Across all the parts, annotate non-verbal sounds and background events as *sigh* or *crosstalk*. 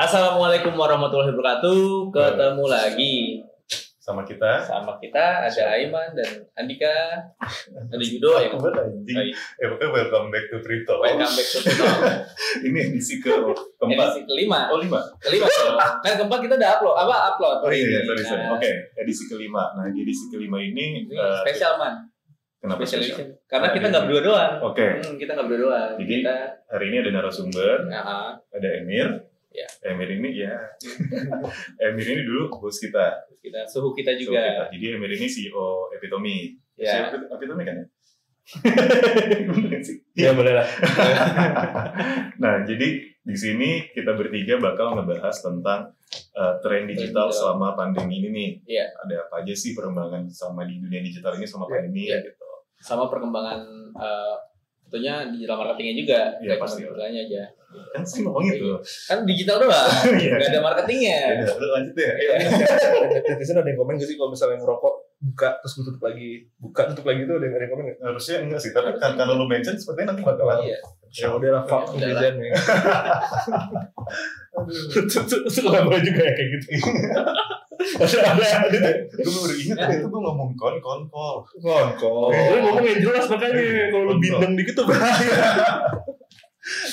Assalamualaikum warahmatullahi wabarakatuh. Ketemu lagi sama kita. sama kita ada Aiman dan Andika, ada Yudo yang Aku banget anjing. Baik. Eh, welcome back to Trito. welcome back to Talk. *laughs* Ini edisi ke keempat. edisi kelima. Oh lima. Kelima. Kan keempat kita udah upload, apa upload? Oh iya, iya sorry sorry. Nah, Oke, edisi kelima. Nah di edisi kelima ini, Ini eh, spesial man, kenapa special edition. Karena Nah, kita nggak berdua doang. Oke, Hmm, kita nggak berdua doang. Jadi- kita, hari ini ada narasumber, nah, ada Emir. Ya. Emir ini ya. *laughs* Emir ini dulu bos kita. kita suhu kita juga. kita. Jadi Emir ini CEO Epitomi. Ya. CEO Epitomi kan ya? Sih? *laughs* Ya boleh lah. *laughs* Nah, jadi di sini kita bertiga bakal ngebahas tentang uh, tren digital selama pandemi ini nih. Iya. Ada apa aja sih perkembangan sama di dunia digital ini selama Iya, pandemi iya. gitu. Sama perkembangan eh, tentunya digital marketingnya juga. Iya, Nggak pasti. digitalnya aja. Kan sih ngomong gitu. Kan digital doang. *laughs* Iya. Nggak ada marketingnya. Ya lu lanjut deh. Iya. *laughs* netizen ada yang komen gak sih kalau misalnya ngerokok buka terus tutup lagi buka tutup lagi tuh ada yang ada yang komen gak? Harusnya enggak sih, tapi kan kalau lu mention sepertinya nanti bakalan Iya. ya udah lah fuck Ya udah netizen ya *laughs* itu boleh juga ya kayak gitu Gue baru tadi itu gue ngomong kon kon kol. ngongkong lu ngomong yang jelas makanya kalau lu bindeng dikit tuh bahaya.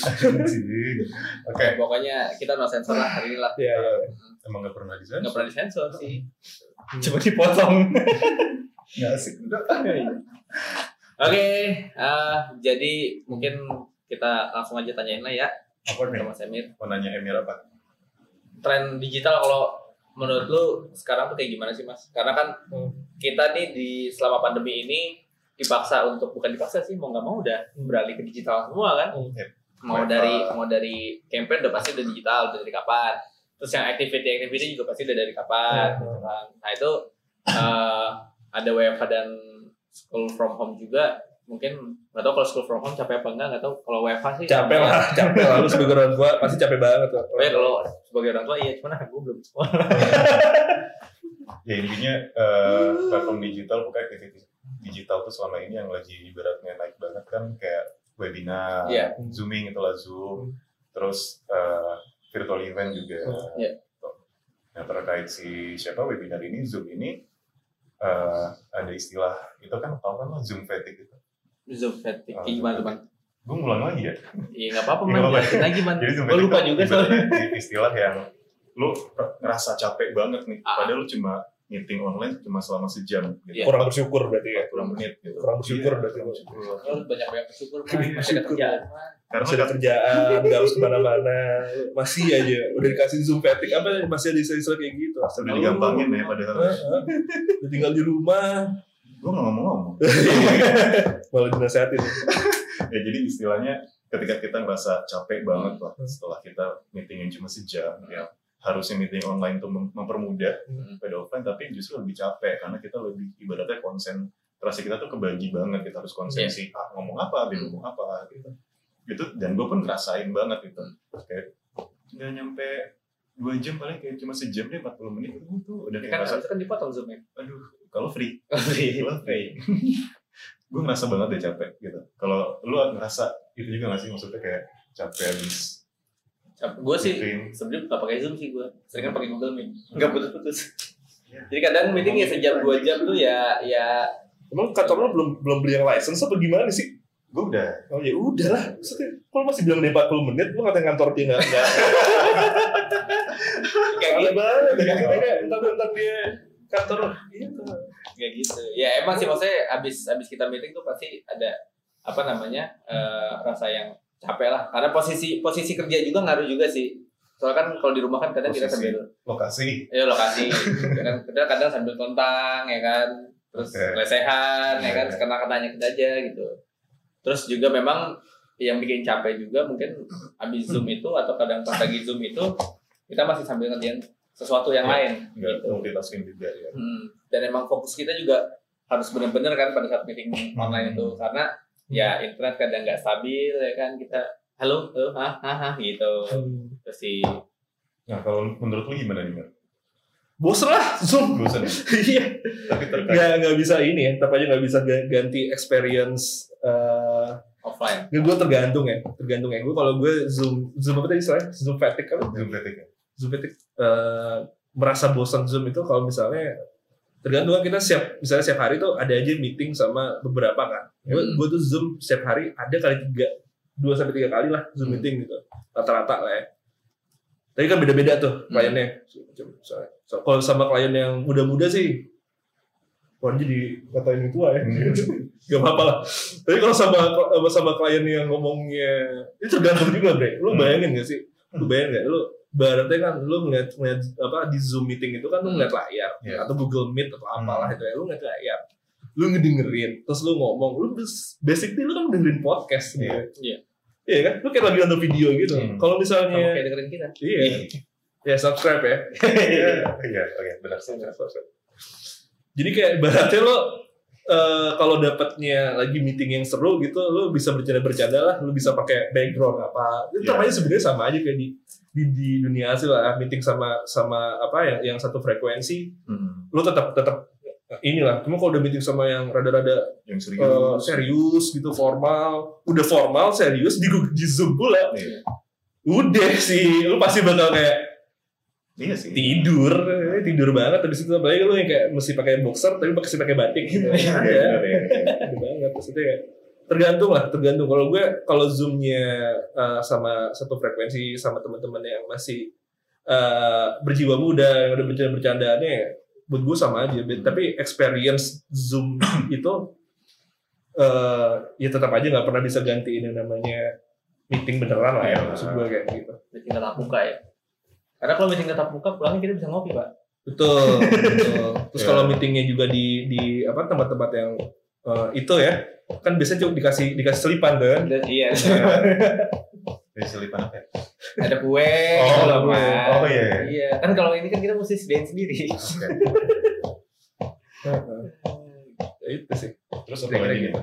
Oke, Oke, pokoknya kita no sensor lah hari ini lah. ya ya emang gak pernah disensor. Nggak pernah disensor sih. Coba dipotong. Nggak asik. Oke, eh, jadi mungkin kita langsung aja tanyain lah ya Apa nih? Mas Emir. Mau nanya Emir apa? Tren digital kalau menurut lu sekarang tuh kayak gimana sih Mas? Karena kan Hmm. kita nih di selama pandemi ini dipaksa untuk bukan dipaksa sih mau nggak mau udah beralih ke digital semua kan. Hmm. Mau dari uh, mau dari campaign udah pasti udah digital udah dari kapan. Terus yang activity activity juga pasti udah dari kapan Hmm. Nah itu eh, ada WFH dan school from home juga mungkin nggak tahu kalau school from home capek apa enggak nggak tahu kalau WFH sih capek lah *laughs* capek lah lu sebagai orang tua pasti capek banget tuh Oh ya kalau sebagai orang tua iya cuman aku belum sekolah. *laughs* ya intinya eh, platform digital pokoknya aktivitas digital tuh selama ini yang lagi ibaratnya naik banget kan kayak webinar, Iya. zooming itulah zoom, terus eh, virtual event juga. Iya. Nah terkait si siapa webinar ini zoom ini eh, ada istilah itu kan tau kan lo zoom fatigue itu. Zoom fatigue Oh, Kayak gimana tuh bang? Gue ngulang lagi ya. Iya nggak apa-apa Iya, man. apa-apa. Jelasin lagi man. Jadi zoom Gue lupa juga soalnya. ibaratnya istilah yang lu ngerasa capek banget nih, Ah. padahal lu cuma meeting online cuma selama sejam gitu. Iya. kurang bersyukur berarti ya kurang menit gitu. Kurang bersyukur Iya, berarti. bersyukur. Banyak banyak bersyukur Masih ada kerjaan man. Karena masih ada kerjaan nggak harus ke mana-mana masih aja udah dikasih zoom fatigue apa masih ada istilah-istilah kayak gitu udah digampangin ya padahal. Udah tinggal di rumah Gue nggak ngomong-ngomong. *laughs* malah dinasehatin *laughs* ya jadi istilahnya ketika kita ngerasa capek banget lah Hmm. setelah kita meeting yang cuma sejam ya harusnya meeting online tuh mem- mempermudah Hmm. pada offline tapi justru lebih capek karena kita lebih ibaratnya konsentrasi kita tuh kebagi banget kita harus konsen Iya. si A ngomong apa B Hmm. ngomong apa gitu gitu dan gue pun ngerasain banget gitu kayak nggak nyampe dua jam paling kayak cuma sejam deh 40 menit itu tuh udah Ya kayak kan ngerasa kan dipotong zoomnya. aduh kalau free. Iya. *laughs* Lo free. *laughs* Gue ngerasa banget deh capek gitu. Kalau lu ngerasa itu juga gak sih? Maksudnya kayak capek habis Gue sih sebenarnya nggak pakai zoom sih gue. Sering kan pakai Google Meet. Nggak putus-putus. Jadi kadang meeting ya sejam dua jam tuh ya ya emang kantor lo belum belum beli yang license apa gimana sih? Gue udah. Oh ya udah lah. Maksudnya, kalau masih bilang dia 40 menit lu ngatain kantor dia nggak nggak. *laughs* Kayak gitu. banget. Ya kita kayak entar dia kantor gitu Kayak gitu. Ya emang sih maksudnya abis abis kita meeting tuh pasti ada apa namanya eh, rasa yang capek lah. Karena posisi posisi kerja juga ngaruh juga sih. Soalnya kan kalau di rumah kan kadang kita Posisi. sambil lokasi ya lokasi, kadang kadang, kadang sambil tontang ya kan, terus Oke. lesehan ya kan, Oke. kena kenanya kita aja gitu. Terus juga memang yang bikin capek juga mungkin abis zoom itu atau kadang pas lagi zoom itu kita masih sambil ngerjain sesuatu yang Iya. lain gitu. multitasking juga ya. Hmm. Dan emang fokus kita juga harus benar-benar kan pada saat meeting online itu karena ya internet kadang nggak stabil ya kan kita halo halo hah hah hah gitu. Terus si nah kalau menurut lu gimana nih bosen lah zoom. Bosan ya? *laughs* iya. Tapi nggak nggak bisa ini ya tetap aja nggak bisa ga- ganti experience eh offline. gue tergantung ya tergantung ya. Gue kalau gue zoom zoom apa tadi istilahnya? Zoom fatigue kan Zoom fatigue. ya? Zoom fatigue eh, merasa bosan Zoom itu kalau misalnya tergantung kan kita siap misalnya setiap hari tuh ada aja meeting sama beberapa kan. Gue Hmm. tuh Zoom setiap hari ada kali tiga dua sampai tiga kali lah Zoom Hmm. meeting gitu rata-rata lah ya. Tapi kan beda-beda tuh Hmm. kliennya. Misalnya, so- kalau sama klien yang muda-muda sih, wah jadi katain tua ya. Hmm. *laughs* Gak apa-apa lah. Tapi kalau sama sama, klien yang ngomongnya, itu tergantung juga bre. Lu Hmm. bayangin gak sih? Lu bayangin gak? Lu baratnya kan lu ngeliat, ngeliat apa di Zoom meeting itu kan lu Hmm. ngeliat layar Iya. atau Google Meet atau apalah Hmm. itu ya. Lu ngeliat layar. Lu ngedengerin, terus lu ngomong, lu bas- basically lu kan dengerin podcast gitu. Iya. Iya. Iya kan? Lu kayak lagi nonton video gitu. Hmm. Kalau Sama misalnya kayak dengerin kita. Iya. Ya subscribe ya. *laughs* Iya, iya, oke, benar. Jadi kayak ibaratnya lo eh, kalau dapatnya lagi meeting yang seru gitu, lo bisa bercanda-bercanda lah, lo bisa pakai background apa. Itu namanya sebenarnya sama aja kayak di di, di dunia asli lah, meeting sama sama apa yang yang satu frekuensi, Hmm. lo tetap tetap inilah. Cuma kalau udah meeting sama yang rada-rada Yang serius. eh, serius gitu, formal, udah formal, serius di, di Zoom pula, Iya. udah sih, lo pasti bakal kayak Iya sih. tidur eh, tidur banget habis itu apalagi lu yang kayak mesti pakai boxer tapi masih pakai batik gitu Iya, ada benar, iya. tidur banget maksudnya kayak tergantung lah tergantung kalau gue kalau zoomnya uh, sama satu frekuensi sama teman-teman yang masih uh, berjiwa muda yang udah bercanda bercandaannya buat gue sama aja. Hmm. tapi experience zoom *clears throat* itu uh, ya tetap aja nggak pernah bisa gantiin yang namanya meeting beneran lah ya Iya. maksud gue kayak gitu Meeting tatap muka ya. Karena kalau meeting tatap muka pulangnya kita bisa ngopi pak. Betul, betul. *laughs* Terus Ya. kalau meetingnya juga di di apa tempat-tempat yang eh, itu ya, kan biasanya cuma dikasih dikasih selipan kan. Dan, *laughs* iya. Dari selipan apa ya? Ada kue. Oh, gitu loh, kue. Mas. Oh, iya. Iya. Kan kalau ini kan kita mesti sediain sendiri. Oke. Ya, *laughs* itu sih. Terus apa lagi gitu.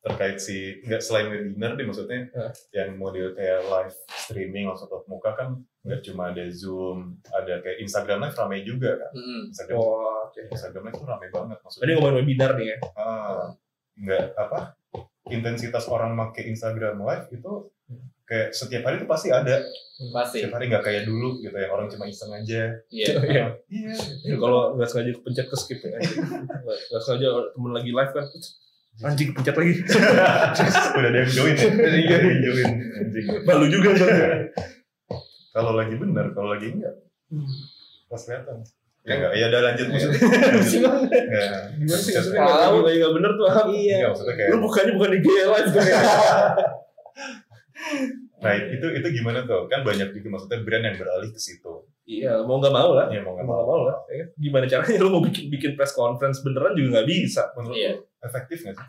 Terkait si, nggak selain webinar nih maksudnya, Hah. yang model kayak live streaming langsung tatap muka kan nggak cuma ada Zoom, ada kayak Instagram Live ramai juga kan. Mm-mm. Instagram, Oh, oke. Instagram Live tuh ramai banget Tadi maksudnya. ngomongin webinar nih ya. Ah, nggak apa intensitas orang make Instagram Live itu kayak setiap hari itu pasti ada. Pasti. Setiap hari nggak kayak dulu gitu yang orang cuma iseng aja. Iya. Iya. Ah, Iya. Ya, kalau nggak sengaja kepencet ke skip ya. *laughs* Nggak sengaja temen lagi live kan. Anjing kepencet lagi. *laughs* Udah ada yang join ya. Yang join. Anjing. Malu juga kan. Kalau lagi bener, kalau lagi enggak, pas kelihatan. Ya enggak, ya udah lanjut maksudnya. Enggak. Gimana sih maksudnya nggak lagi nggak bener tuh apa? Iya. Enggak, maksudnya kayak Lu bukannya bukan di GL ya? *laughs* Nah itu itu gimana tuh? Kan banyak juga maksudnya brand yang beralih ke situ. Iya, mau nggak mau lah. Ya mau nggak mau mau. mau lah. ya? Gimana caranya lu mau bikin bikin press conference beneran juga nggak bisa. Menurut Iya. lu efektif nggak sih?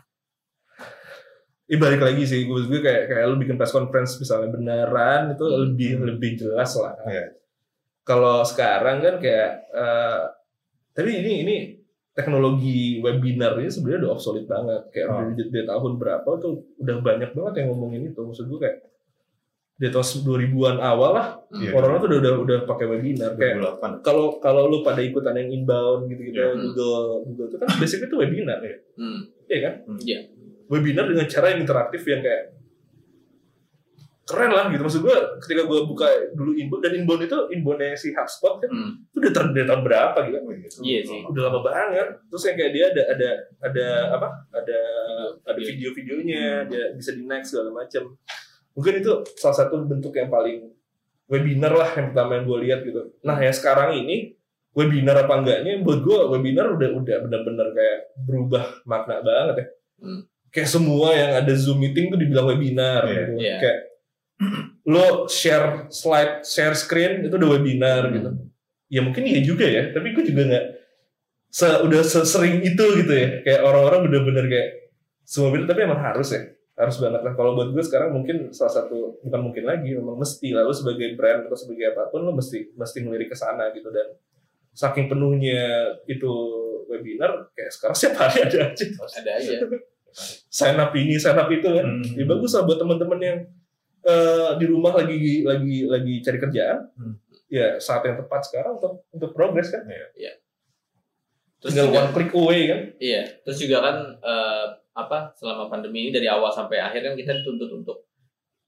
Ini balik lagi sih, gue gue kayak kayak lu bikin press conference misalnya beneran itu Hmm. lebih lebih jelas lah. Iya. Kalau sekarang kan kayak, eh, tapi ini ini teknologi webinar ini sebenarnya udah obsolete banget. Kayak Oh. dari, dari tahun berapa tuh udah banyak banget yang ngomongin itu. Maksud gue kayak di tahun 2000-an awal lah Iya. orang-orang tuh udah udah, udah pakai webinar kayak 2008. kalau kalau lu pada ikutan yang inbound gitu-gitu Iya. Google Google itu kan basically itu webinar ya Hmm. iya kan Hmm. Iya. webinar dengan cara yang interaktif yang kayak keren lah gitu maksud gue ketika gue buka dulu inbound dan inbound itu inboundnya si HubSpot kan Hmm. itu udah ter- dari tahun berapa gitu Iya sih. udah lama banget terus yang kayak dia ada ada ada apa ada ada video-videonya dia bisa di next segala macam mungkin itu salah satu bentuk yang paling webinar lah yang pertama yang gue lihat gitu nah yang sekarang ini webinar apa enggaknya buat gue webinar udah udah benar-benar kayak berubah makna banget ya Hmm. kayak semua yang ada zoom meeting tuh dibilang webinar Iya. gitu Iya. kayak *clears throat* lo share slide share screen itu udah webinar Hmm. gitu ya mungkin iya juga ya tapi gue juga nggak se udah sesering itu gitu ya kayak orang-orang bener-bener kayak semua webinar tapi emang harus ya harus banget lah. Kalau buat gue sekarang mungkin salah satu bukan mungkin lagi memang mesti lah. Lo sebagai brand atau sebagai apa pun lo mesti mesti ngelirik ke sana gitu. Dan saking penuhnya itu webinar kayak sekarang setiap hari ada aja. Ada aja. sign up ini sign up itu kan. Hmm. ya bagus lah buat teman-teman yang eh, di rumah lagi lagi lagi cari kerjaan. Hmm. ya saat yang tepat sekarang untuk untuk progres kan. Terus tinggal juga, one click away kan. Iya. Terus juga kan eh, apa selama pandemi ini dari awal sampai akhir kan kita dituntut untuk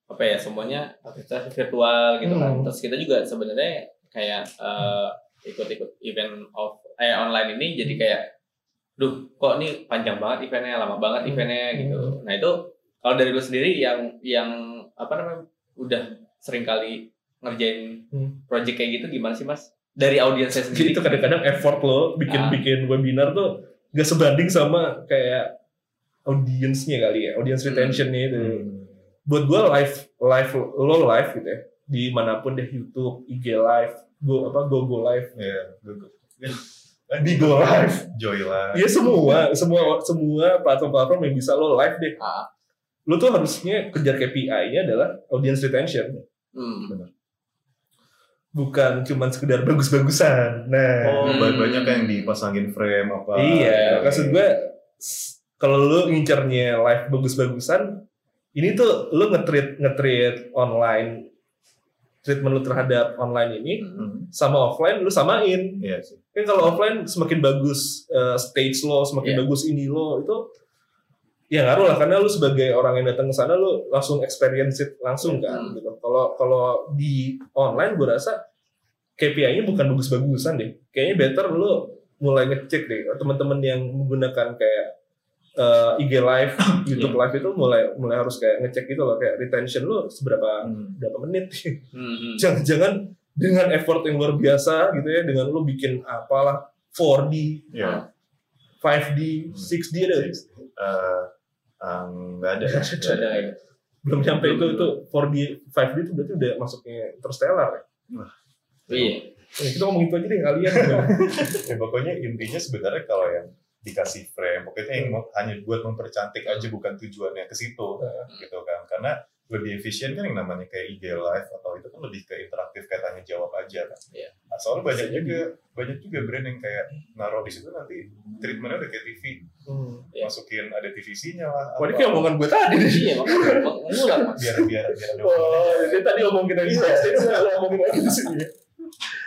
apa ya semuanya aktivitas virtual gitu kan. Hmm. Terus kita juga sebenarnya kayak eh, ikut-ikut event off eh online ini jadi kayak duh kok ini panjang banget eventnya lama banget eventnya gitu nah itu kalau dari lu sendiri yang yang apa namanya udah sering kali ngerjain Hmm. project kayak gitu gimana sih mas dari audiensnya Jadi sendiri itu kadang-kadang effort lo bikin Ah. bikin webinar tuh gak sebanding sama kayak audiensnya kali ya, audience Hmm. retentionnya itu. Hmm. Buat gue live live lo live gitu ya, di mana pun deh YouTube, IG live, go apa go go live, Iya, Google. di go live. Joy lah. Iya semua semua semua platform-platform yang bisa lo live deh. Ah. Lo tuh harusnya kejar KPI-nya adalah audience retention, hmm. bukan cuman sekedar bagus-bagusan. Nah, Oh, Hmm. ba- banyak yang dipasangin frame apa. Iya, gitu. maksud gue kalau lu ngincernya live bagus-bagusan, ini tuh lu nge-treat nge-treat online treatment lu terhadap online ini Hmm. sama offline lu samain. Iya sih. Kan kalau offline semakin bagus uh, stage lo, semakin Iya. bagus ini lo itu ya ngaruh lah karena lu sebagai orang yang datang ke sana lu langsung experience it langsung kan Hmm. gitu. Kalau kalau di online gue rasa KPI-nya bukan bagus-bagusan deh. Kayaknya better lu mulai ngecek deh teman-teman yang menggunakan kayak uh, IG live, *coughs* YouTube live itu mulai mulai harus kayak ngecek gitu loh kayak retention lu seberapa Hmm. berapa menit. *laughs* Hmm, hmm. Jangan-jangan dengan effort yang luar biasa gitu ya dengan lu bikin apalah 4D, Iya. 5D, 6D ada Eh, eh, *laughs* nggak ada. Nggak ada ya. belum nyampe itu itu 4D 5D itu berarti udah masuknya interstellar ya. iya Ya, kita ngomong itu aja deh kalian. *laughs* ya, pokoknya intinya sebenarnya kalau yang dikasih frame, pokoknya yang mau- hanya buat mempercantik aja bukan tujuannya ke situ, gitu kan? Karena lebih efisien kan yang namanya kayak IG live atau itu kan lebih ke interaktif kayak tanya jawab aja kan. Iya. Nah, soalnya banyak juga banyak juga brand yang kayak naruh di situ nanti treatmentnya udah kayak TV, Hmm. Iya. masukin ada TVC-nya lah. Wah, ini kayak omongan gue tadi nih. iya makanya *laughs* biar biar biar ada Oh, jadi tadi omong kita di lo ngomongin lagi di sini.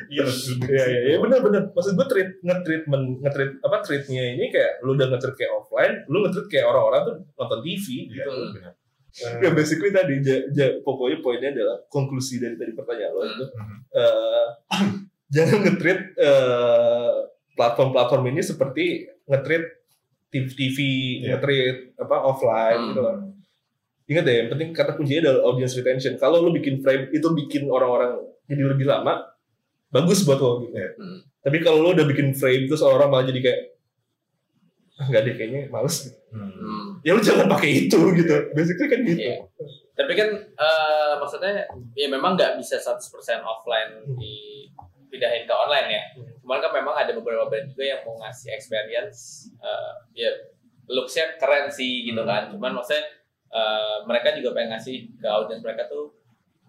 Iya, lebih Iya iya iya benar benar. Maksud gue treat nge-treatment nge-treat apa treatnya ini kayak lu udah nge-treat kayak offline, lu nge-treat kayak orang-orang tuh nonton TV Iya, gitu. benar. Ya basically tadi ja, ja- pokoknya poinnya adalah konklusi dari tadi pertanyaan lo itu eh, *clears throat* jangan nge-treat eh, platform-platform ini seperti nge-treat TV, Iya. nge-treat apa offline Hmm. gitu loh. Ingat deh, yang penting kata kuncinya adalah audience retention. Kalau lu bikin frame itu bikin orang-orang jadi lebih lama, bagus buat lo gitu. Iya. Hmm. Tapi kalau lu udah bikin frame terus orang malah jadi kayak "Ah, nggak deh kayaknya males. Hmm. Hmm. Ya lu jangan pakai itu gitu. Basically kan gitu. Iya. Tapi kan eh, maksudnya ya memang nggak bisa 100% offline dipindahin ke online ya. Cuman kan memang ada beberapa brand juga yang mau ngasih experience eh, ya looks-nya keren sih gitu Hmm. kan. Cuman maksudnya eh, mereka juga pengen ngasih ke audiens mereka tuh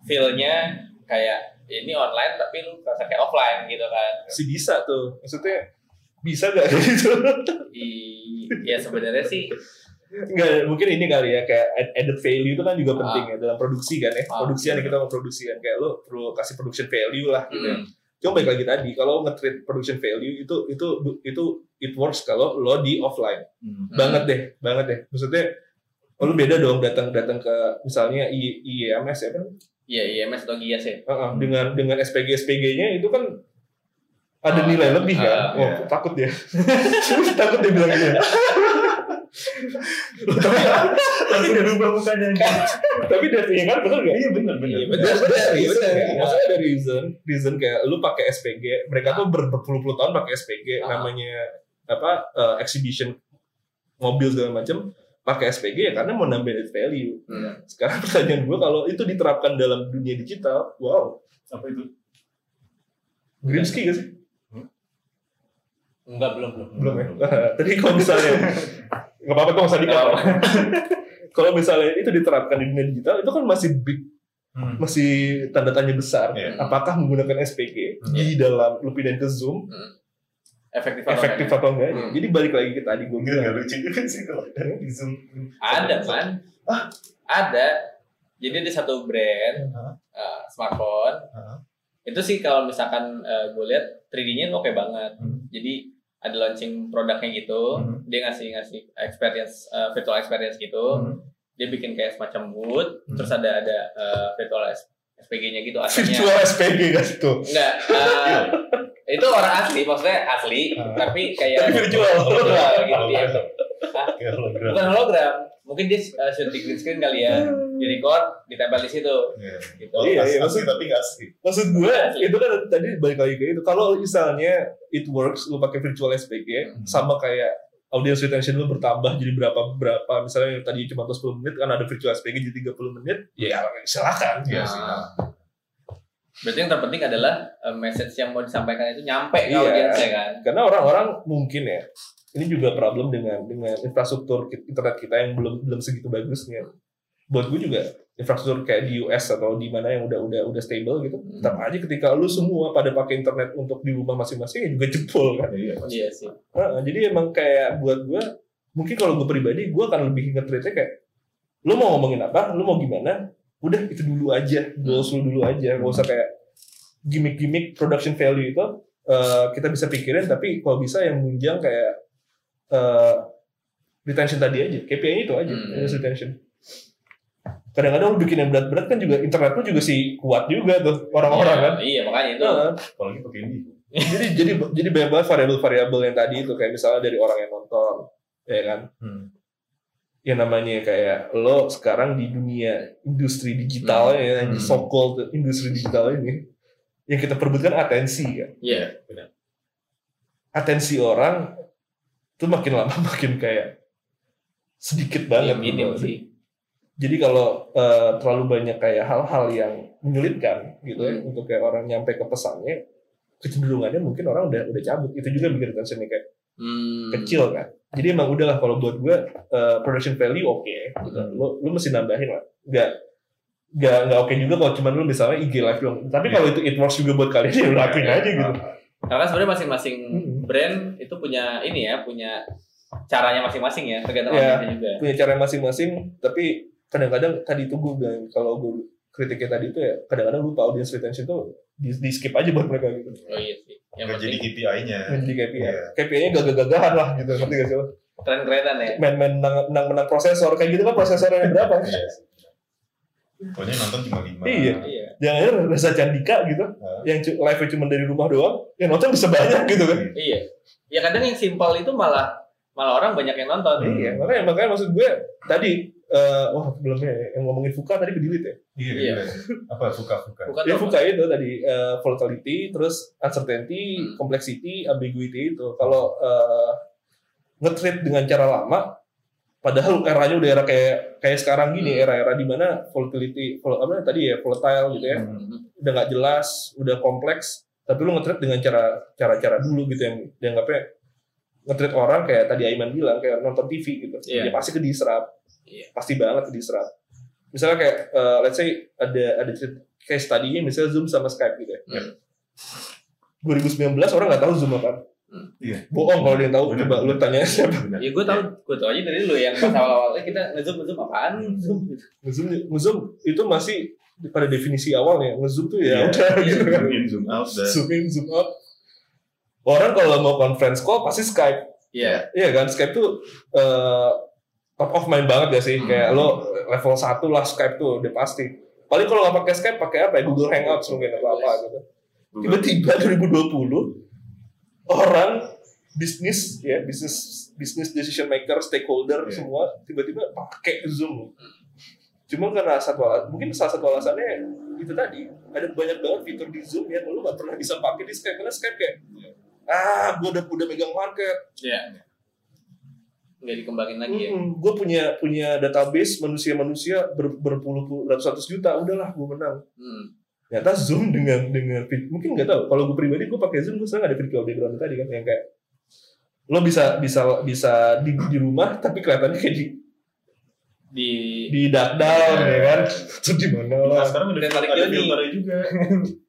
feel-nya kayak ini online tapi lu kerasa kayak offline gitu kan. Si bisa tuh. Maksudnya bisa gak *laughs* gitu? I, ya sebenarnya sih Enggak, mungkin ini kali ya kayak add- added value itu kan juga Ah. penting ya dalam produksi kan ya. Ah, produksi yang kita mau produksi kan kayak lo perlu kasih production value lah gitu. ya. hmm, Cuma balik lagi tadi kalau nge-treat production value itu itu itu it works kalau lo di offline. Hmm. Banget deh, banget deh. Maksudnya oh, lu beda dong datang datang ke misalnya I, IEMS ya kan Iya, IMS atau GIAS ya. Heeh, dengan dengan SPG SPG-nya itu kan ada Ah, nilai lebih kan. ah, oh, iya. takut dia. *laughs* takut dia bilang gitu. *laughs* tapi Tapi dirubah mukanya. tapi dari ya kan bener gak? Iya benar benar. Iya, Bener, bener. bener, Iya, reason, bener. ya. Maksudnya ada reason, reason kayak lu pakai SPG, mereka tuh ber- berpuluh-puluh tahun pakai SPG, Ah. namanya apa eh, exhibition mobil segala macam pakai SPG ya karena mau nambah added value. Hmm. Sekarang *laughs* pertanyaan gue kalau itu diterapkan dalam dunia digital, wow, Apa itu? Grimsky gak sih? Enggak, belum, belum. Belum ya? *laughs* Tadi kalau misalnya nggak apa-apa kok usah Nggak dikata. *laughs* kalau misalnya itu diterapkan di dunia digital, itu kan masih big, Hmm. masih tanda tanya besar. Iya. Apakah menggunakan SPG Hmm. di dalam lu pindahin ke Zoom Efektif atau efektif enggak? atau enggaknya. Hmm. Jadi balik lagi ke tadi gue Enggak enggak bilang. lucu juga sih kalau ada di Zoom. Ada, man. Ada. Jadi ada satu brand Hah? eh, smartphone. Hah? Itu sih kalau misalkan gue lihat 3D-nya oke banget. Hmm. Jadi ada launching produknya gitu. Hmm. Dia ngasih ngasih experience eh, virtual experience gitu. Hmm. Dia bikin kayak semacam booth. Hmm. Terus ada ada eh, virtual SPG-nya gitu. Virtual SPG kan itu. Enggak. eh, *laughs* itu orang asli, maksudnya asli, Ah. tapi kayak Tapi *laughs* virtual. Virtual gitu ya. Bukan hologram. Mungkin dia uh, shoot di green screen kali ya. Di record, ditempel di situ. Iya. Gitu. Oh, Iya, iya, asli tapi nggak asli. Maksud gue Asli. itu kan tadi balik lagi ke itu. Kalau misalnya it works, lu pakai virtual SPG Hmm. sama kayak audience retention lu bertambah jadi berapa berapa misalnya yang tadi cuma 10 menit kan ada virtual SPG jadi 30 menit ya silakan Iya Nah, sih. Berarti yang terpenting adalah uh, message yang mau disampaikan itu nyampe ke Iya. audiensnya kan. karena orang-orang mungkin ya ini juga problem dengan dengan infrastruktur internet kita yang belum belum segitu bagusnya buat gue juga infrastruktur kayak di US atau di mana yang udah udah udah stable gitu Hmm. tetap aja ketika lu semua pada pakai internet untuk di rumah masing-masing ya juga jebol kan Iya. Iya sih. Heeh, jadi emang kayak buat gue mungkin kalau gue pribadi gue akan lebih nge-treatnya kayak lu mau ngomongin apa lu mau gimana udah itu dulu aja goals lu dulu aja gak usah kayak gimmick-gimmick production value itu eh, kita bisa pikirin tapi kalau bisa yang menunjang kayak eh, retention tadi aja KPI itu aja Hmm. retention kadang-kadang lu bikin yang berat-berat kan juga internet lu juga sih kuat juga tuh orang-orang Iya, kan Iya, makanya itu. Heeh Apalagi pakai ini. jadi jadi jadi banyak banget variabel-variabel yang tadi itu kayak misalnya dari orang yang nonton ya kan Hmm. Yang namanya kayak lo sekarang di dunia industri digital ya yang Hmm. so called industri digital ini yang kita perbutkan atensi kan Iya. atensi orang itu makin lama *laughs* makin kayak sedikit Iya, banget minim gitu. sih. jadi kalau eh, terlalu banyak kayak hal-hal yang menyulitkan gitu ya Hmm. untuk kayak orang nyampe ke pesannya kecenderungannya mungkin orang udah udah cabut itu juga bikin retentionnya kayak Hmm. kecil kan. Jadi emang udahlah kalau buat gue uh, production value oke, gitu. Hmm. Lu lu mesti nambahin lah. Nggak nggak nggak oke juga kalau cuman lu misalnya IG live doang. Tapi Iya. kalau itu it works juga buat kalian ya lakuin Iya, aja iya. gitu. Karena sebenarnya masing-masing Hmm. brand itu punya ini ya, punya caranya masing-masing ya, tergantung Iya. audiensnya juga. Punya cara masing-masing. Tapi kadang-kadang tadi itu gue bilang kalau gue kritiknya tadi itu ya kadang-kadang lupa audience retention tuh di, di skip aja buat mereka gitu. Oh iya sih. Yang Nggak jadi KPI-nya. Jadi KPI. Iya. KPI-nya gagah-gagahan lah gitu. Ngerti gak sih lo? keren-kerenan ya. Main-main menang, menang, menang prosesor. Kayak gitu kan prosesornya berapa? Iya. Pokoknya nonton cuma lima. Iya. Iya. Jangan Reza Candika gitu. Nah. yang live cuma dari rumah doang, yang nonton bisa banyak gitu kan. Iya. Ya kadang yang simpel itu malah malah orang banyak yang nonton. Iya, makanya makanya maksud gue tadi eh wah sebelumnya yang ngomongin Fuka tadi ke delete ya. Iya. Iya. iya. Apa suka-suka. Bukan Ya tuh, Fuka itu tadi eh, volatility, terus uncertainty, Hmm. complexity, ambiguity itu. Kalau eh, nge-treat dengan cara lama, padahal eranya udah era kayak kayak sekarang gini, Hmm. era-era di mana volatility, vol, apa tadi ya volatile gitu ya, Hmm. udah nggak jelas, udah kompleks, tapi lu nge-treat dengan cara cara-cara dulu gitu yang dianggapnya nge-treat orang kayak tadi Aiman bilang kayak nonton TV gitu. Iya. Ya pasti ke diserap. Iya. Pasti banget ke diserap. Misalnya kayak eh, let's say ada ada case tadinya misalnya Zoom sama Skype gitu ya. Hmm. 2019 orang nggak tahu Zoom apa. Iya. Bohong kalau dia yang tahu Bener, coba lu bener. tanya siapa. Benar. Ya gue tahu, gue tahu aja dari lu yang pas awal-awalnya kita ngezoom ngezoom apaan zoom. Zoom Zoom itu masih pada definisi awalnya. Nge-zoom tuh ya Iya. udah gitu kan. Zoom in, zoom out, dan Zoom in, zoom out. Orang kalau mau conference call pasti Skype. Iya. Iya kan Skype tuh eh, top of mind banget ya sih. Hmm. Kayak lo level 1 lah Skype tuh udah pasti. Paling kalau nggak pakai Skype pakai apa ya? Google Hangouts mungkin atau apa gitu. Tiba-tiba 2020 orang bisnis ya bisnis bisnis decision maker stakeholder Iya. semua tiba-tiba pakai Zoom. Cuma karena satu alat, mungkin salah satu alasannya itu tadi ada banyak banget fitur di Zoom yang lo nggak pernah bisa pakai di Skype karena Skype kayak ah gue udah udah megang market Iya. Nggak dikembangin lagi ya. gue punya punya database manusia-manusia ber, berpuluh ratus-ratus juta, udahlah gue menang. Hmm. Ternyata Zoom dengan dengan mungkin nggak tahu. Kalau gue pribadi gue pakai Zoom gue sekarang ada virtual background tadi kan yang kayak lo bisa bisa bisa di, di rumah tapi kelihatannya kayak di Di di dark down ya kan. Terus di mana Nah, lah. sekarang udah ada filternya juga.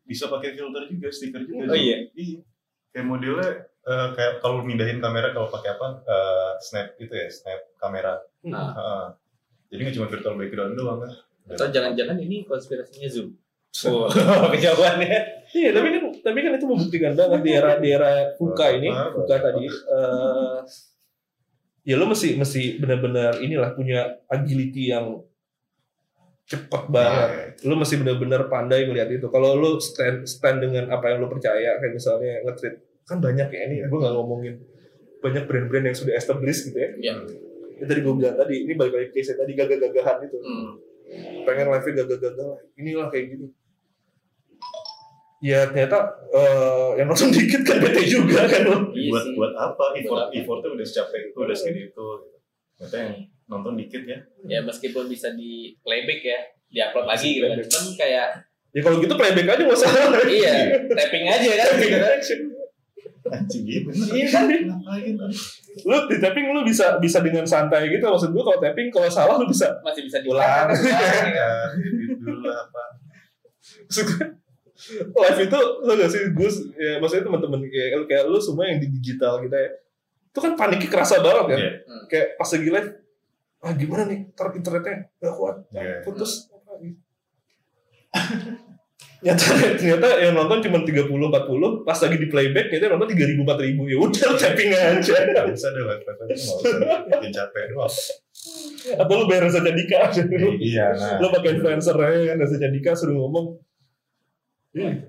Bisa pakai filter juga, stiker juga. Oh iya. Iya. Kayak modelnya eh, kayak kalau mindahin kamera kalau pakai apa? eh, snap itu ya, snap kamera. Nah. Heeh. Jadi nggak cuma virtual background doang kan. atau jangan-jangan ini konspirasinya zoom. *laughs* Oh, kejauhannya. Iya, tapi kan tapi kan itu membuktikan banget di era di era Fuka ini, Fuka apa. tadi eh ya lo mesti mesti benar-benar inilah punya agility yang cepet banget Iya. lu mesti bener-bener pandai ngeliat itu kalau lu stand stand dengan apa yang lu percaya kayak misalnya nge-treat kan banyak ya ini gue nggak ngomongin banyak brand-brand yang sudah established gitu ya. Iya. yang tadi gue bilang tadi ini balik lagi ke case tadi gagah-gagahan itu. Hmm. pengen live gagah-gagah inilah kayak gitu. Ya ternyata eh, yang nonton dikit kan bete juga kan lo Iya buat buat apa? Effort effortnya udah secapek itu udah segini itu gitu. ternyata yang nonton dikit ya. Ya meskipun bisa di playback ya, diupload lagi gitu kan. Cuman kayak ya kalau gitu playback aja nggak salah iya, tapping aja kan. Gitu kan. Anjing gitu ngapain lu di tapping lu bisa bisa dengan santai gitu maksud gua kalau tapping kalau salah lu bisa Masih bisa Ulang. diulang. ya lah apa live itu lo gak sih Gus ya maksudnya teman-teman kayak kayak lu semua yang di digital kita ya itu kan paniknya kerasa banget kan Iya. Hmm. kayak pas lagi live ah gimana nih ntar internetnya gak kuat Iya. putus apa *laughs* gitu. Nyata ternyata yang nonton cuma 30 40 pas lagi di playback ternyata nonton 3000 4000 ya udah tapping aja. Nggak usah deh live nggak usah bikin capek doang. Atau lu bayar saja Dika iya nah. Lu pakai influencer aja kan saja Dika suruh ngomong. Iya.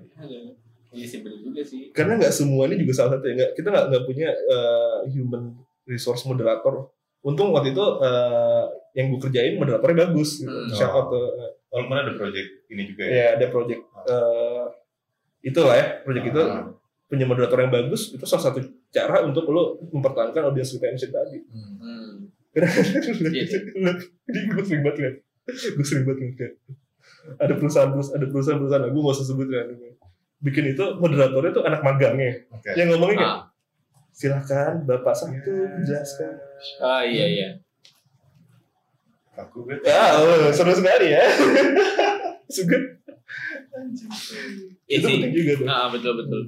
Sih bener juga sih. karena nggak semuanya juga salah satu ya nggak kita nggak nggak punya eh, human resource moderator. Untung waktu itu eh, yang gue kerjain moderatornya bagus. Gitu. Hmm. shout out ke kalau mana ada project ini juga ya. Ya ada project eh, itulah ya project itu Ah. punya moderator yang bagus itu salah satu cara untuk lo mempertahankan audience retention tadi Hmm. karena Iya, iya. gue sering banget liat gue sering banget liat ada perusahaan ada perusahaan perusahaan gue gak usah sebut kan bikin itu moderatornya tuh anak magangnya Oke. yang ngomongnya kayak Ah. silakan bapak satu menjelaskan Ah iya iya. aku gue ya oh, seru sekali ya *laughs* suka Iya itu sih. penting juga tuh Ah betul betul.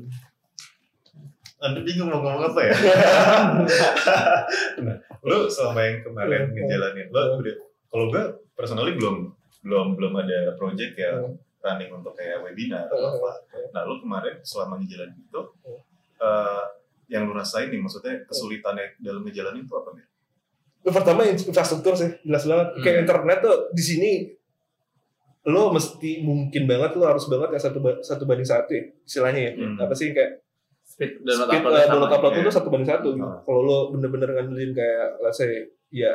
anda bingung mau ngomong apa ya nah lu selama yang kemarin ngejalanin lo udah kalau gue personally belum belum belum ada project ya Hmm. running untuk kayak webinar atau apa nah lu kemarin selama ngejalanin itu eh, yang lu rasain nih maksudnya kesulitannya dalam ngejalanin itu apa nih Lu pertama infrastruktur sih jelas banget Hmm. kayak internet tuh di sini lo mesti mungkin banget lo harus banget yang satu satu banding satu ya, istilahnya ya Hmm. apa sih kayak Speed download speed upload uh, download upload ya. itu satu banding satu gitu. Ah. kalau lo bener-bener ngandelin kayak let's say ya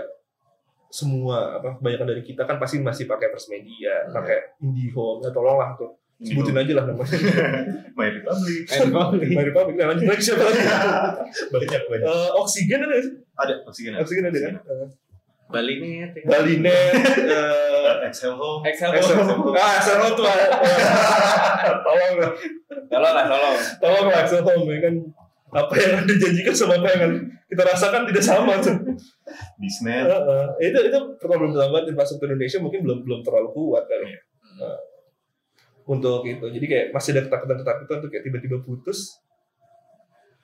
semua apa kebanyakan dari kita kan pasti masih pakai First Media, Hmm. pakai IndiHome, ya tolonglah tuh sebutin aja lah namanya. *laughs* My Republic *laughs* My Republic, nah, lanjut lagi siapa lagi? banyak banyak Eh, oksigen ada nggak sih? ada oksigen Oksigen ada kan? Eh, Bali net. ya. Balinet, *laughs* eh, Excel Home Excel. Excel Home. Ah, Excel Home tuh. eh, *laughs* Tolong lah, Tolong lah tolong. tolong lah Excel Home ya kan. Apa yang *laughs* anda janjikan sama apa yang kita rasakan tidak sama tuh. Disnet Heeh. itu itu problem utama infrastruktur Indonesia mungkin belum belum terlalu kuat kali ya. Nah, untuk itu jadi kayak masih ada ketakutan ketakutan tuh kayak tiba-tiba putus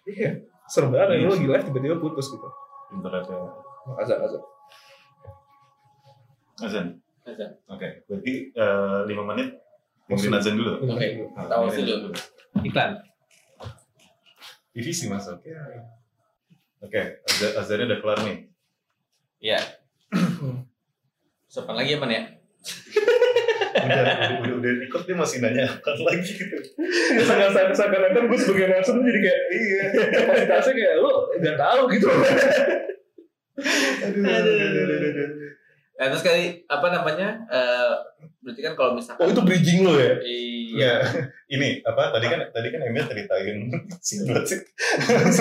iya serem banget Iya lo lagi live tiba-tiba putus gitu internetnya azan azan azan Azan. oke berarti eh, lima menit mungkin azan dulu Oke. Nah, Tahu dulu. Iklan. divisi masuk oke azan azannya udah kelar nih Iya. Sopan lagi apa nih ya? udah udah udah, udah record dia masih nanya apa lagi gitu sangat sangat sangat kan gue sebagai narasum jadi kayak iya kapasitasnya kayak lo nggak tahu gitu aduh, aduh, aduh, aduh, aduh. Nah, terus kali apa namanya? Eh berarti kan kalau oh misalkan itu bridging lo ya iya. *laughs* ini apa tadi kan tadi kan Emil ceritain *laughs* singlet sih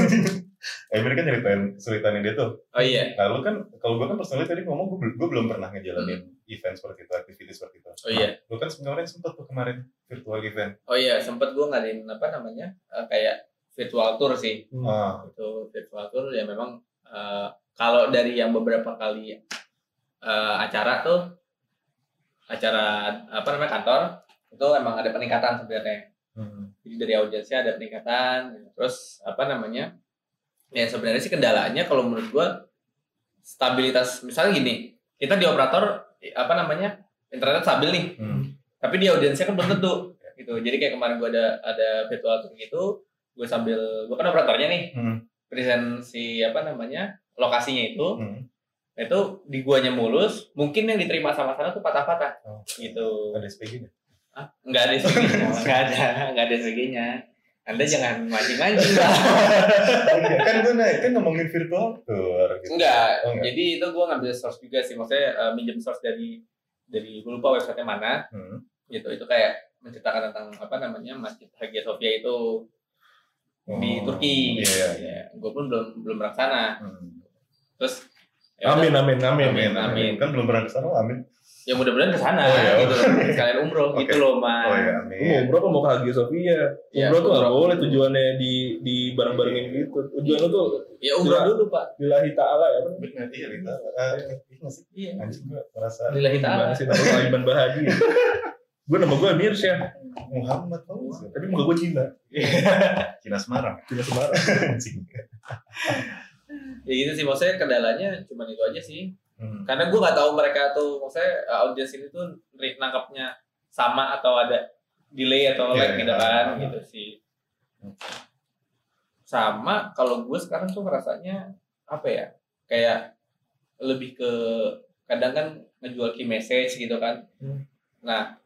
*laughs* Emil kan ceritain ceritain dia tuh Oh iya. nah lu kan kalau gue kan personally tadi ngomong belum- gue belum pernah ngejalanin event seperti itu aktivitas seperti itu Oh iya. lu kan sebenarnya sempat tuh kemarin virtual event Oh iya, sempet gue ngadain apa namanya? eh, kayak virtual tour sih. Hmm. ah Itu virtual tour ya memang eh, kalau dari yang beberapa kali eh, acara tuh acara apa namanya kantor itu emang ada peningkatan sebenarnya. hmm. Jadi dari audiensnya ada peningkatan. gitu. Terus apa namanya? Ya sebenarnya sih kendalanya kalau menurut gua stabilitas misalnya gini, kita di operator apa namanya? internet stabil nih, Hmm. tapi di audiensnya kan belum tentu gitu. Jadi kayak kemarin gua ada ada virtual tour gitu, gue sambil gue kan operatornya nih, Hmm. present si apa namanya? lokasinya itu. Hmm. Nah, itu di guanya mulus, mungkin yang diterima sama sana tuh patah-patah Oh. gitu. Ada SPG-nya. Hah? Enggak ada SPG-nya, enggak *laughs* ada, enggak ada SPG-nya. Anda jangan mancing-mancing lah. *laughs* kan gue naik kan ngomongin virtual tour gitu. Enggak. Oh, enggak. Jadi itu gue ngambil source juga sih, maksudnya eh, minjem source dari dari gue lupa website mana Hmm. gitu. Itu kayak menceritakan tentang apa namanya Masjid Hagia Sophia itu di Oh, Turki. Iya. Ya, gue pun belum belum pernah sana. Hmm. Terus ya Amin, amin, amin. Amin, amin. amin. Kan belum pernah ke sana, amin. ya mudah-mudahan ke sana Oh, iya. gitu. Sekalian *laughs* umroh Oke. gitu loh, Mas. Oh ya, Lu mau amin. umroh apa mau ke Hagia Sophia? Ya, umroh tuh nggak boleh tujuannya di di bareng-barengin gitu. Tujuan lu tuh Ya umroh Iya. dulu, Pak. lillahi ta'ala ya. Benar, iya, Rita. Ah, iya nggak sih? Iya. Anjing gue merasa Lillahi ta'ala. Gimana sih nama lu Aiman Bahadi? *laughs* gue nama gue Amir Syah, Muhammad Fauzi. tapi muka gue Cina. *laughs* Cina Semarang. Cina Semarang. Ya gitu sih, maksudnya kendalanya cuma itu aja sih. Hmm. Karena gue nggak tahu mereka tuh, maksudnya uh, audiens ini tuh nangkapnya sama atau ada delay atau Iya, lag iya. gitu kan, Ah. gitu sih. Sama kalau gue sekarang tuh ngerasanya apa ya, kayak lebih ke kadang kan ngejual key message gitu kan. Hmm. Nah,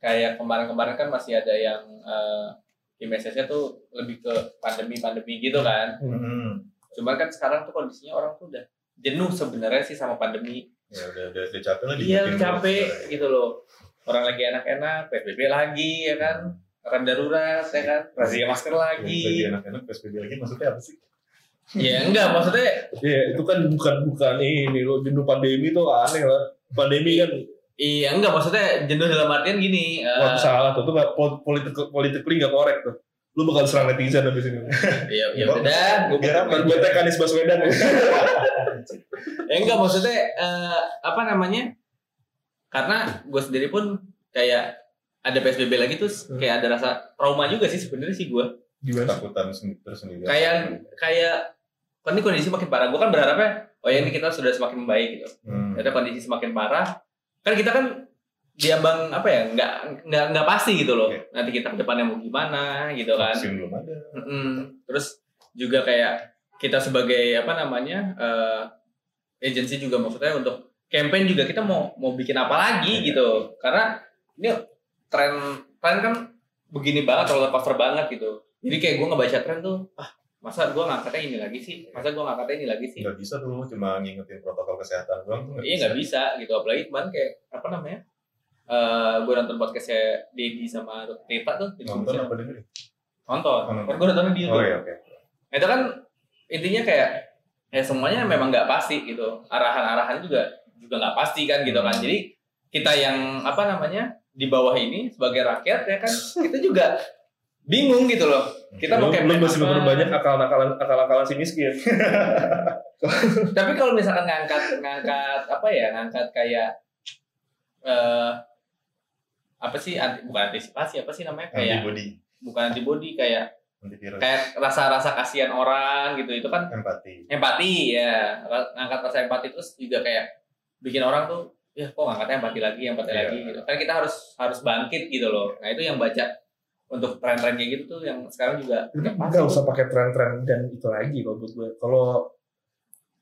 kayak kemarin-kemarin kan masih ada yang uh, key message-nya tuh lebih ke pandemi-pandemi gitu kan. Hmm. Cuman kan sekarang tuh kondisinya orang tuh udah jenuh sebenarnya sih sama pandemi. Ya udah udah, udah capek lah Iya capek gitu loh. Orang lagi enak-enak, PSBB lagi ya kan. Rem darurat ya kan. Razia masker Lagi lagi. enak-enak PSBB lagi maksudnya apa sih? Ya enggak maksudnya Iya, itu kan bukan bukan ini lo jenuh pandemi tuh aneh lah. Pandemi kan iya enggak maksudnya jenuh dalam artian gini. eh, wah salah tuh, tuh politik politically nggak korek tuh. Lu bakal serang netizen habis ini. ya ya Gua- udah, gue biar? Gue teh Anies Baswedan. Ya *laughs* enggak maksudnya eh, apa namanya? Karena gue sendiri pun kayak ada PSBB lagi terus kayak ada rasa trauma juga sih sebenarnya sih gue. Gimana? Takutan sendiri tersendiri. Kayak kayak kan ini kondisi makin parah. Gue kan berharapnya oh ya ini kita sudah semakin membaik gitu. Hmm. Ternyata kondisi semakin parah. Kan kita kan diambang apa ya nggak nggak nggak pasti gitu loh. Iya. Nanti kita ke depannya mau gimana gitu kan. Vaksin belum ada. Mm-mm. Terus juga kayak kita sebagai apa namanya eh agensi juga maksudnya untuk campaign juga kita mau mau bikin apa lagi Iya. gitu karena ini tren tren kan begini banget roller coaster banget gitu jadi kayak gue ngebaca tren tuh ah masa gue ngangkatnya ini lagi sih masa gue ngangkatnya ini lagi sih Nggak bisa dulu cuma ngingetin protokol kesehatan doang tuh iya nggak bisa gitu apalagi kemarin kayak apa namanya eh gue nonton podcastnya Dedi sama Dr. Tita tuh di Nonton apa dengerin? nonton Oh, kan gue nontonnya di Oh YouTube iya oke. Nah, itu kan intinya kayak ya semuanya memang nggak pasti gitu arahan-arahan juga juga nggak pasti kan gitu kan jadi kita yang apa namanya di bawah ini sebagai rakyat ya kan kita juga bingung gitu loh kita Lu, mau lu campaign masih memperbanyak akal-akalan akal-akalan si miskin. *laughs* tapi kalau misalkan ngangkat ngangkat apa ya ngangkat kayak eh apa sih anti, bukan antisipasi apa sih namanya kayak Antibody, bukan antibody kayak antivirus, kayak rasa-rasa kasihan orang gitu itu kan empati. empati ya ngangkat rasa empati terus juga kayak bikin orang tuh ya kok ngangkatnya empati lagi empati Iya. lagi gitu kan kita harus harus bangkit gitu loh nah itu yang baca untuk tren-tren kayak gitu tuh yang sekarang juga nggak pasti Enggak usah pakai tren-tren dan itu lagi kalau buat gue. Kalau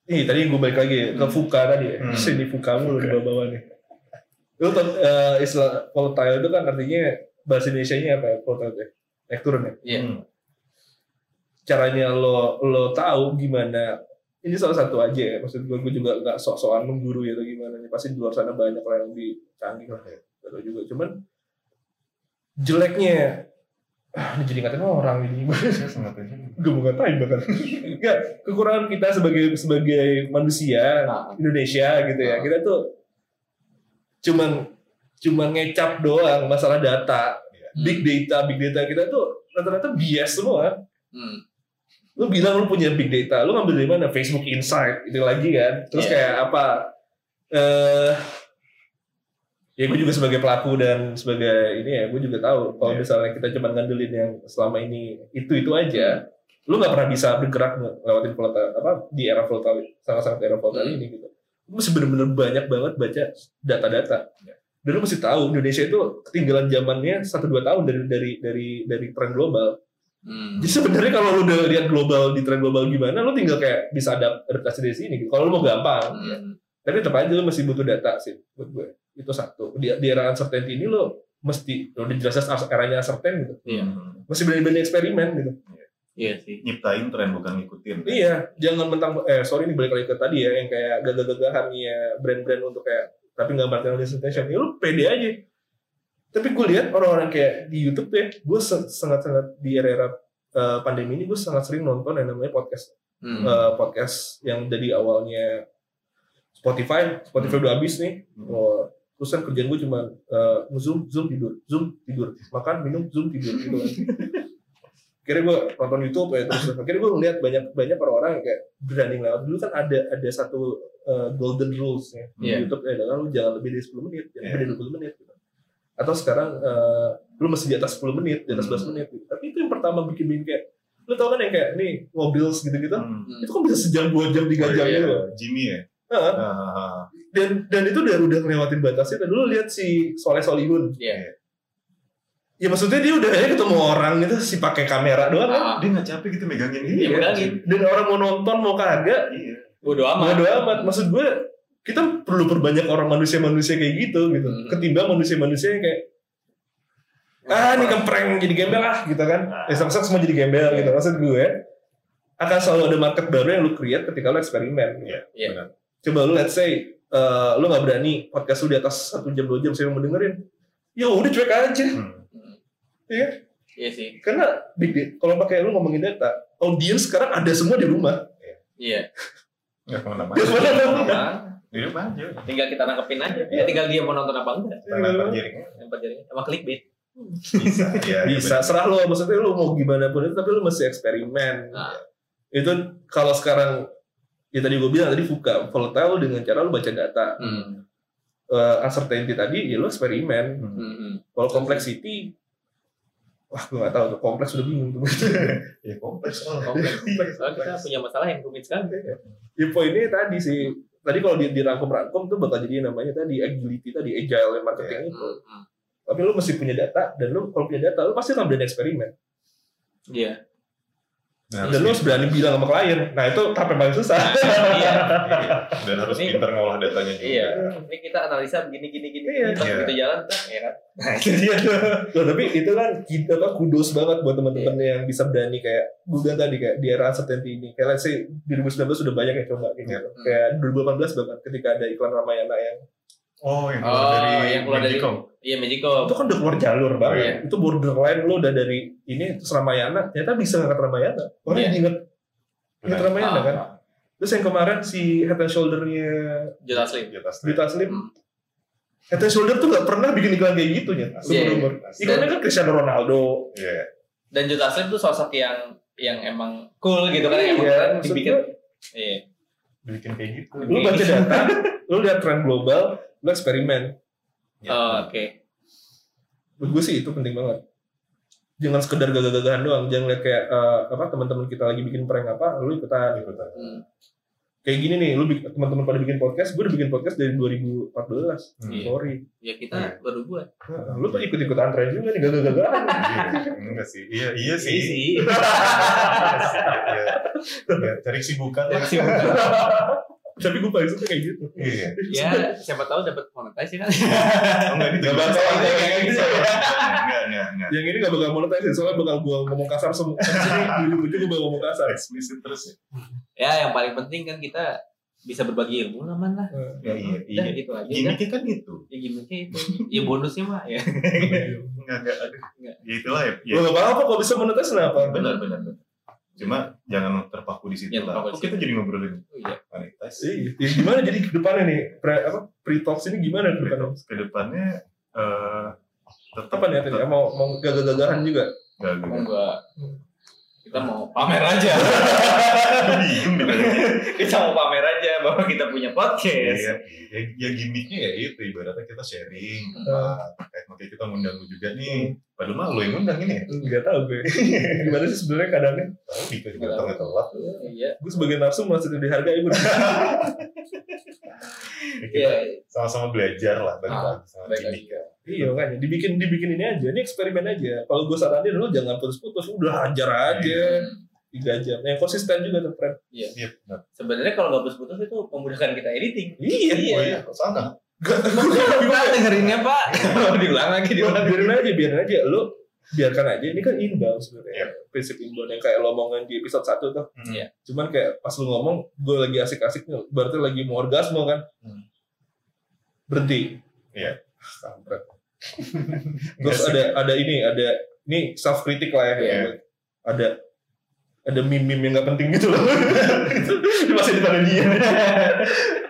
Ih, tadi gue balik lagi ke Hmm. Fuka tadi. Hmm. *laughs* Sini Fuka mulu di bawah-bawah nih. Lu eh, istilah volatile itu kan artinya bahasa Indonesia-nya apa ya? Volatile ya? Naik turun ya? Iya. Hmm. Caranya lo lo tahu gimana ini salah satu aja ya maksud gue gue juga nggak sok-sokan mengguru ya atau gimana nih pasti di luar sana banyak lah yang lebih canggih lah ya Gak juga cuman jeleknya ah, ini jadi ngatain orang ini pengen. gue mau ngatain bahkan enggak kekurangan kita sebagai sebagai manusia Nah, Indonesia gitu ya Ah. kita tuh cuman cuman ngecap doang masalah data Iya. big data big data kita tuh rata-rata bias semua hmm. lu bilang lu punya big data lu ngambil dari mana Facebook Insight itu lagi kan terus Iya. kayak apa eh ya gue juga sebagai pelaku dan sebagai ini ya gue juga tahu kalau Iya. misalnya kita cuma ngandelin yang selama ini itu itu aja lu nggak pernah bisa bergerak ngelewatin volatile apa di era volatile sangat-sangat era volatile Hmm. ini gitu mesti bener-bener banyak banget baca data-data Iya. dan lu mesti tahu Indonesia itu ketinggalan zamannya satu dua tahun dari dari dari dari tren global Hmm. jadi sebenarnya kalau lu udah lihat global di tren global gimana, lu tinggal kayak bisa adapt adaptasi dari sini. gitu. Kalau lu mau gampang, Hmm. Tapi tetap aja lu masih butuh data sih buat gue. Itu satu. Di, di era uncertainty ini lo mesti lo udah jelas eranya uncertain gitu. Iya. Hmm. Masih berani-berani eksperimen gitu. Iya sih. Nyiptain tren bukan ngikutin. Iya, jangan mentang eh sorry ini balik lagi ke tadi ya yang kayak gagah-gagahannya brand-brand untuk kayak tapi nggak marketing attention. Ya lu pede aja. Tapi gue lihat orang-orang kayak di YouTube ya, gue sangat-sangat di era-era eh, pandemi ini gue sangat sering nonton yang namanya podcast Hmm. eh, podcast yang dari awalnya Spotify, Spotify udah habis nih. Hmm. Oh, terus kan kerjaan gue cuma eh, zoom, zoom tidur, zoom tidur, makan minum zoom tidur gitu kan. *laughs* Akhirnya gue nonton YouTube ya terus akhirnya gue ngeliat banyak banyak orang-orang yang kayak berani lewat dulu kan ada ada satu eh, golden rules ya di Iya. YouTube ya lu jangan lebih dari 10 menit, jangan Iya. lebih dari 20 menit gitu. Atau sekarang eh, lu mesti di atas 10 menit, di atas Hmm. 11 menit gitu. Tapi itu yang pertama bikin-bikin kayak lu tau kan yang kayak nih mobil gitu-gitu Hmm. Hmm. itu kan bisa sejam dua jam tiga Oh, jam iya. gitu. Jimmy ya. Ah, ah. dan dan itu udah udah ngelewatin batasnya dan dulu lihat si Soleh Solihun Iya. Ya maksudnya dia udah aja ketemu orang gitu si pakai kamera doang kan Ah, Dia nggak capek gitu megangin Iya, gitu. megangin. dan orang mau nonton mau kagak Iya. bodo amat. bodo amat maksud gue kita perlu perbanyak orang manusia-manusia kayak gitu gitu Hmm. ketimbang manusia-manusia yang kayak ah ini keprank jadi gembel ah gitu kan Ah. ya sama semua jadi gembel gitu maksud gue akan selalu ada market baru yang lu create ketika lu eksperimen Iya. Iya. benar. coba lu let's say eh, lu nggak berani podcast lu di atas satu jam dua jam saya mau dengerin ya udah cuek aja Hmm. Iya. Iya sih. karena big data kalau pakai lu ngomongin data audiens sekarang ada semua di rumah Iya. Nggak ke mana-mana. Dia mana Bodo mana amat. Hidup aja. Tinggal kita nangkepin aja. Iya. Tinggal dia mau nonton apa enggak. Kita lempar jaringnya. Lempar jaringnya. Sama clickbait. Bisa. Iya. bisa serah lu maksudnya lu mau gimana pun itu tapi lu masih eksperimen Nah. itu kalau sekarang ya tadi gue bilang tadi buka volatile dengan cara lu baca data Hmm. Eh, uncertainty tadi ya lu eksperimen. Hmm. hmm. kalau complexity wah gue gak tahu tuh kompleks udah bingung tuh *laughs* Ya kompleks. Oh, Kompleks. Soalnya kita punya masalah yang rumit sekali. ya poinnya tadi sih tadi kalau di, dirangkum-rangkum tuh bakal jadi namanya tadi agility tadi agile marketing itu Hmm. hmm. tapi lu mesti punya data dan lu kalau punya data lu pasti berani eksperimen Iya. Nah, dan lu harus berani bilang sama klien nah itu tahap yang paling susah Nah, iya. Iya. Dan harus Ini- pintar ngolah datanya juga. Iya. Ini kita analisa begini gini gini. Iya. Pas Iya. begitu jalan, ya kan? Nah, itu dia tuh. Loh, tapi itu kan kita apa kudos banget buat teman-teman yang bisa berani kayak bilang tadi kayak di era uncertainty ini. Kayak let's say di 2019 sudah banyak yang coba gitu. Iya. Kayak 2018 bahkan ketika ada iklan Ramayana yang Oh, yang Oh, keluar dari yang keluar dari- Magicom. Iya, Magicom. itu kan udah keluar jalur banget. Iya. Itu borderline lo udah dari ini terus Ramayana, ternyata bisa ngangkat Ramayana. Orang Iya. inget inget. Ramayana Ah, kan. Terus yang kemarin si Head and Shoulder-nya Jelas Slim. Di atas Berita Slim, Hmm. Head and Shoulder tuh gak pernah bikin iklan kayak gitu ya. Seumur-umur. Iklannya kan Cristiano Ronaldo. Iya. Dan Juta Slim tuh sosok yang yang emang cool gitu kan yang emang Iya, keren dibikin. Iya. Bikin kayak gitu. lu baca data, *laughs* lu lihat tren global, lu eksperimen. Ya. Oh, oke. Menurut gue sih itu penting banget. Jangan sekedar gagah-gagahan doang, jangan lihat kayak eh, apa teman-teman kita lagi bikin prank apa, lu ikutan. Ikutan. Hmm. Kayak gini nih, lu teman-teman pada bikin podcast, gue udah bikin podcast dari 2014. Hmm. Iya. Sorry. Ya kita Iya. baru buat. Nah, lu tuh ikut-ikutan tren juga nih gagah-gagahan. Iya, Enggak sih. Iya, iya sih. Iya sih. Iya. Ya, cari kesibukan lah. *laughs* Tapi gue paling suka kayak gitu. Iya. Ya, siapa tahu dapat monetize ya kan. Oh, enggak ini Gak bakal tujuan ada saya. kayak gitu. Enggak, enggak, enggak. Yang ini gak bakal monetize, soalnya bakal gue ngomong kasar semua. Di sini, di ujung-ujung gue bakal ngomong kasar. Eksplisit terus ya. Ya, yang paling penting kan kita bisa berbagi ilmu lah man lah. Ya, iya, iya. Udah gitu aja. Gimiknya kan gitu. Ya gimmicknya itu. Ya bonusnya mah ya. *laughs* Enggak, enggak, aduh. Enggak. Ya itulah ya. Lo gak apa-apa kalau bisa monetize kenapa? Benar, benar, benar. Cuma jangan terpaku di situ Jangan lah. Kok kita jadi ngobrolin Oh, iya. monetize? Iya, ya gimana jadi ke depannya nih? Pre, apa, pre-talks ini gimana ke depannya? Ke depannya eh tetap Apa nih tadi? Mau, mau gagah-gagahan juga? Enggak, Oh, enggak. enggak. Kita mau pamer aja. Bingung kita mau pamer aja bahwa kita punya ya, podcast. ya, ya, ya gimmicknya ya itu ibaratnya kita sharing apa kayak makanya kita ngundang juga nih padahal mah lu yang ngundang ini ya Gak tau gue. *laughs* Gimana sih sebenarnya kadangnya? tahu Dika juga datangnya telat Iya. Gue sebagai nafsu merasa tidak dihargai. *laughs* Ya, kita Iya. sama-sama belajar lah balik Ah, sama ya Iya makanya dibikin dibikin ini aja, ini eksperimen aja. Kalau gue saranin lu jangan putus-putus, udah hajar aja. tiga jam yang konsisten juga tuh friend Iya benar. Sebenarnya kalau nggak putus-putus itu memudahkan kita editing. iya Oh iya, sana. Pak dengerinnya Pak. *laughs* diulang lagi diulang. biarin aja biarin aja lu biarkan aja ini kan inbound sebenarnya Iya. prinsip inbound yang kayak lo omongin di episode 1 tuh Hmm. Iya. cuman kayak pas lu ngomong gue lagi asik-asik berarti lagi mau orgasme kan Hmm. berhenti Iya. Ah, kampret. terus ada ada ini ada ini self kritik lah ya Iya. ada ada meme-meme yang gak penting gitu loh. Itu *laughs* masih di depan dia.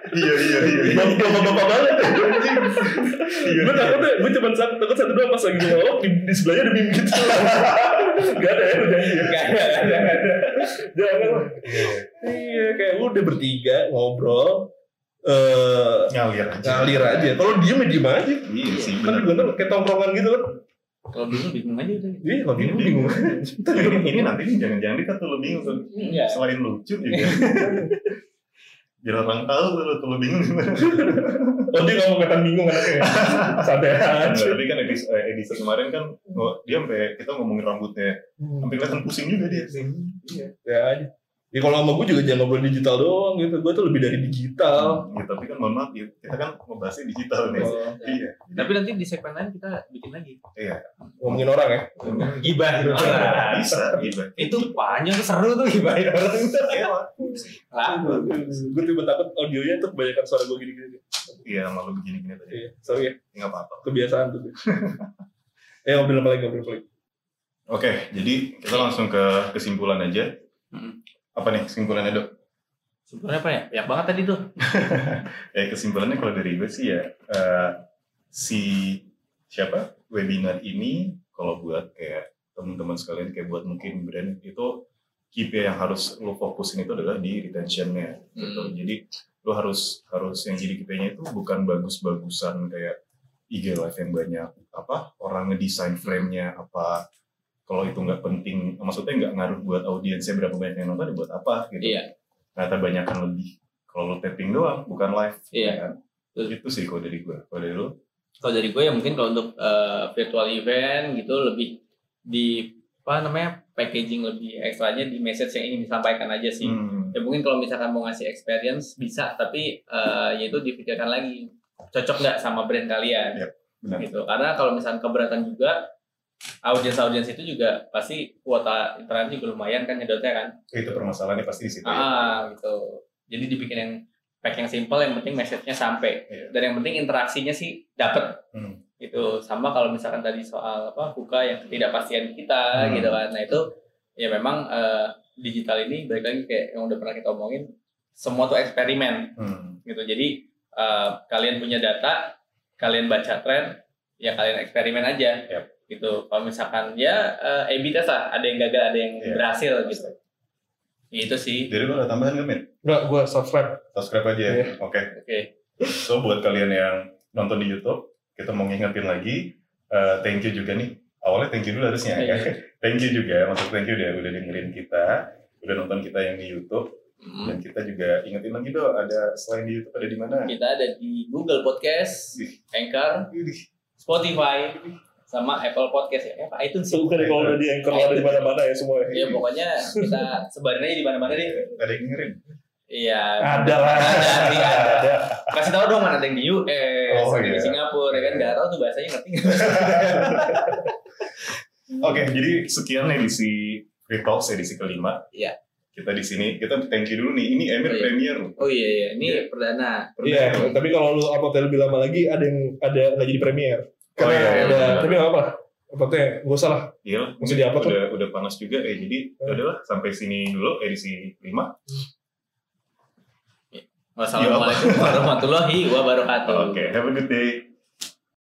Iya iya iya. iya. bapak-bapak banget. Iya, gue takutnya gue cuma satu takut satu dua pas lagi ngomong di, di sebelahnya ada meme gitu. *laughs* Gak ada ya lu janji ya Nggak ada, nggak ada. jangan. Iya. iya kayak udah bertiga ngobrol eh Ngalir aja. ngalir aja. Kalau diem ya diem aja. Iya sih kan gue kayak tongkrongan gitu kan Kalau bingung bingung aja udah. iya kalau diem bingung ini, *laughs* ini nanti nih jangan-jangan dia tuh lu bingung. Iya. Selain lucu juga. *laughs* Biar orang tahu lu tuh lu bingung gimana. oh dia nggak mau kelihatan bingung anaknya *laughs* santai aja Tapi kan edisi, eh, edisi kemarin kan oh, dia sampai kita ngomongin rambutnya, sampai kelihatan pusing juga dia. iya ya aja ya kalau sama gue juga jangan ngobrol digital doang gitu gue tuh lebih dari digital Ya, tapi kan mohon maaf ya, kita kan ngebahasnya digital nih. Oh, Iya. Tapi nanti di segmen lain kita bikin lagi. Iya. ngomongin orang ya Gibah Bisa, gitu. Itu panjang tuh seru tuh gibahin orang. Iya, Lah, gue tiba takut audionya tuh kebanyakan suara gue gini-gini Iya, malu begini-gini tadi. iya sorry ya Enggak apa-apa. kebiasaan tuh *laughs* eh ngobrol apa lagi ngobrol apa lagi Oke, jadi kita langsung ke kesimpulan aja. Hmm. Apa nih kesimpulannya, Dok? sebenarnya apa ya? Banyak banget tadi tuh. Ya *laughs* kesimpulannya kalau dari gue sih ya eh, si siapa webinar ini kalau buat kayak teman-teman sekalian kayak buat mungkin brand itu KPI yang harus lo fokusin itu adalah di retentionnya gitu. Hmm. Jadi lo harus harus yang jadi KPI-nya itu bukan bagus-bagusan kayak IG live yang banyak apa orang ngedesain frame-nya apa kalau itu nggak penting maksudnya nggak ngaruh buat audiensnya berapa banyak yang nonton ya buat apa gitu Iya. ternyata banyak kan lebih kalau lo tapping doang bukan live Iya. ya kan Betul. itu sih kalau dari gue kalau dari lo Kalau dari gue ya mungkin kalau untuk eh, virtual event gitu lebih di apa namanya packaging lebih ekstranya di message yang ingin disampaikan aja sih. Hmm. Ya mungkin kalau misalkan mau ngasih experience bisa, tapi eh, ya itu dipikirkan lagi cocok nggak sama brand kalian. Yap, benar. Gitu. Karena kalau misalkan keberatan juga audiens-audiens itu juga pasti kuota internet juga lumayan kan nyedotnya kan. itu permasalahannya pasti di situ ya. Ah gitu. Jadi dibikin yang pack yang simple, yang penting message-nya sampai. Iya. Dan yang penting interaksinya sih dapet. Hmm. Itu sama kalau misalkan tadi soal apa buka yang ketidakpastian kita Hmm. gitu kan. Nah itu ya memang eh, digital ini balik lagi kayak yang udah pernah kita omongin semua tuh eksperimen Hmm. gitu. Jadi eh, kalian punya data, kalian baca tren, ya kalian eksperimen aja. Yap. Gitu. Kalau misalkan ya eh, A/B test lah, ada yang gagal, ada yang Iya. berhasil gitu. Itu sih. Jadi lo ada tambahan gak, Min? Enggak, gue subscribe. Subscribe aja ya? Iya. Oke. Oke. So, buat kalian yang nonton di Youtube, kita mau ngingetin lagi, eh, thank you juga nih. Awalnya thank you dulu harusnya ya. Iya. *laughs* thank you juga, maksud thank you udah, udah dengerin kita, udah nonton kita yang di Youtube, Hmm. dan kita juga ingetin lagi dong, ada selain di Youtube ada di mana? Kita ada di Google Podcast. Anchor, Spotify, sama Apple Podcast ya. Apa iTunes sih? Bukan kalau udah di anchor ada di mana-mana ya semua. Ya pokoknya kita sebarin aja di mana-mana deh. Ada yang dengerin? Iya. Ada lah. Ada, ada. Ada. Kasih tahu dong mana ada yang di US, Oh, yang di iya. Singapura, ya kan nggak tahu tuh bahasanya ngerti nggak? *laughs* Oke, jadi sekian edisi Free Talks edisi kelima. Iya. Kita di sini, kita thank you dulu nih. Ini Emir Oh, iya. Premier loh. Oh iya, iya. ini perdana. Iya, tapi kalau lu upload lebih lama lagi ada yang ada nggak jadi premier. Oh, Karena iya, iya, ada, iya. tapi nggak apa. Uploadnya nggak usah lah. Iya, Mesti di-upload udah, udah panas juga ya. Jadi, Hmm. udahlah sampai sini dulu edisi 5. Wassalamualaikum warahmatullahi wabarakatuh. Oke, have a good day.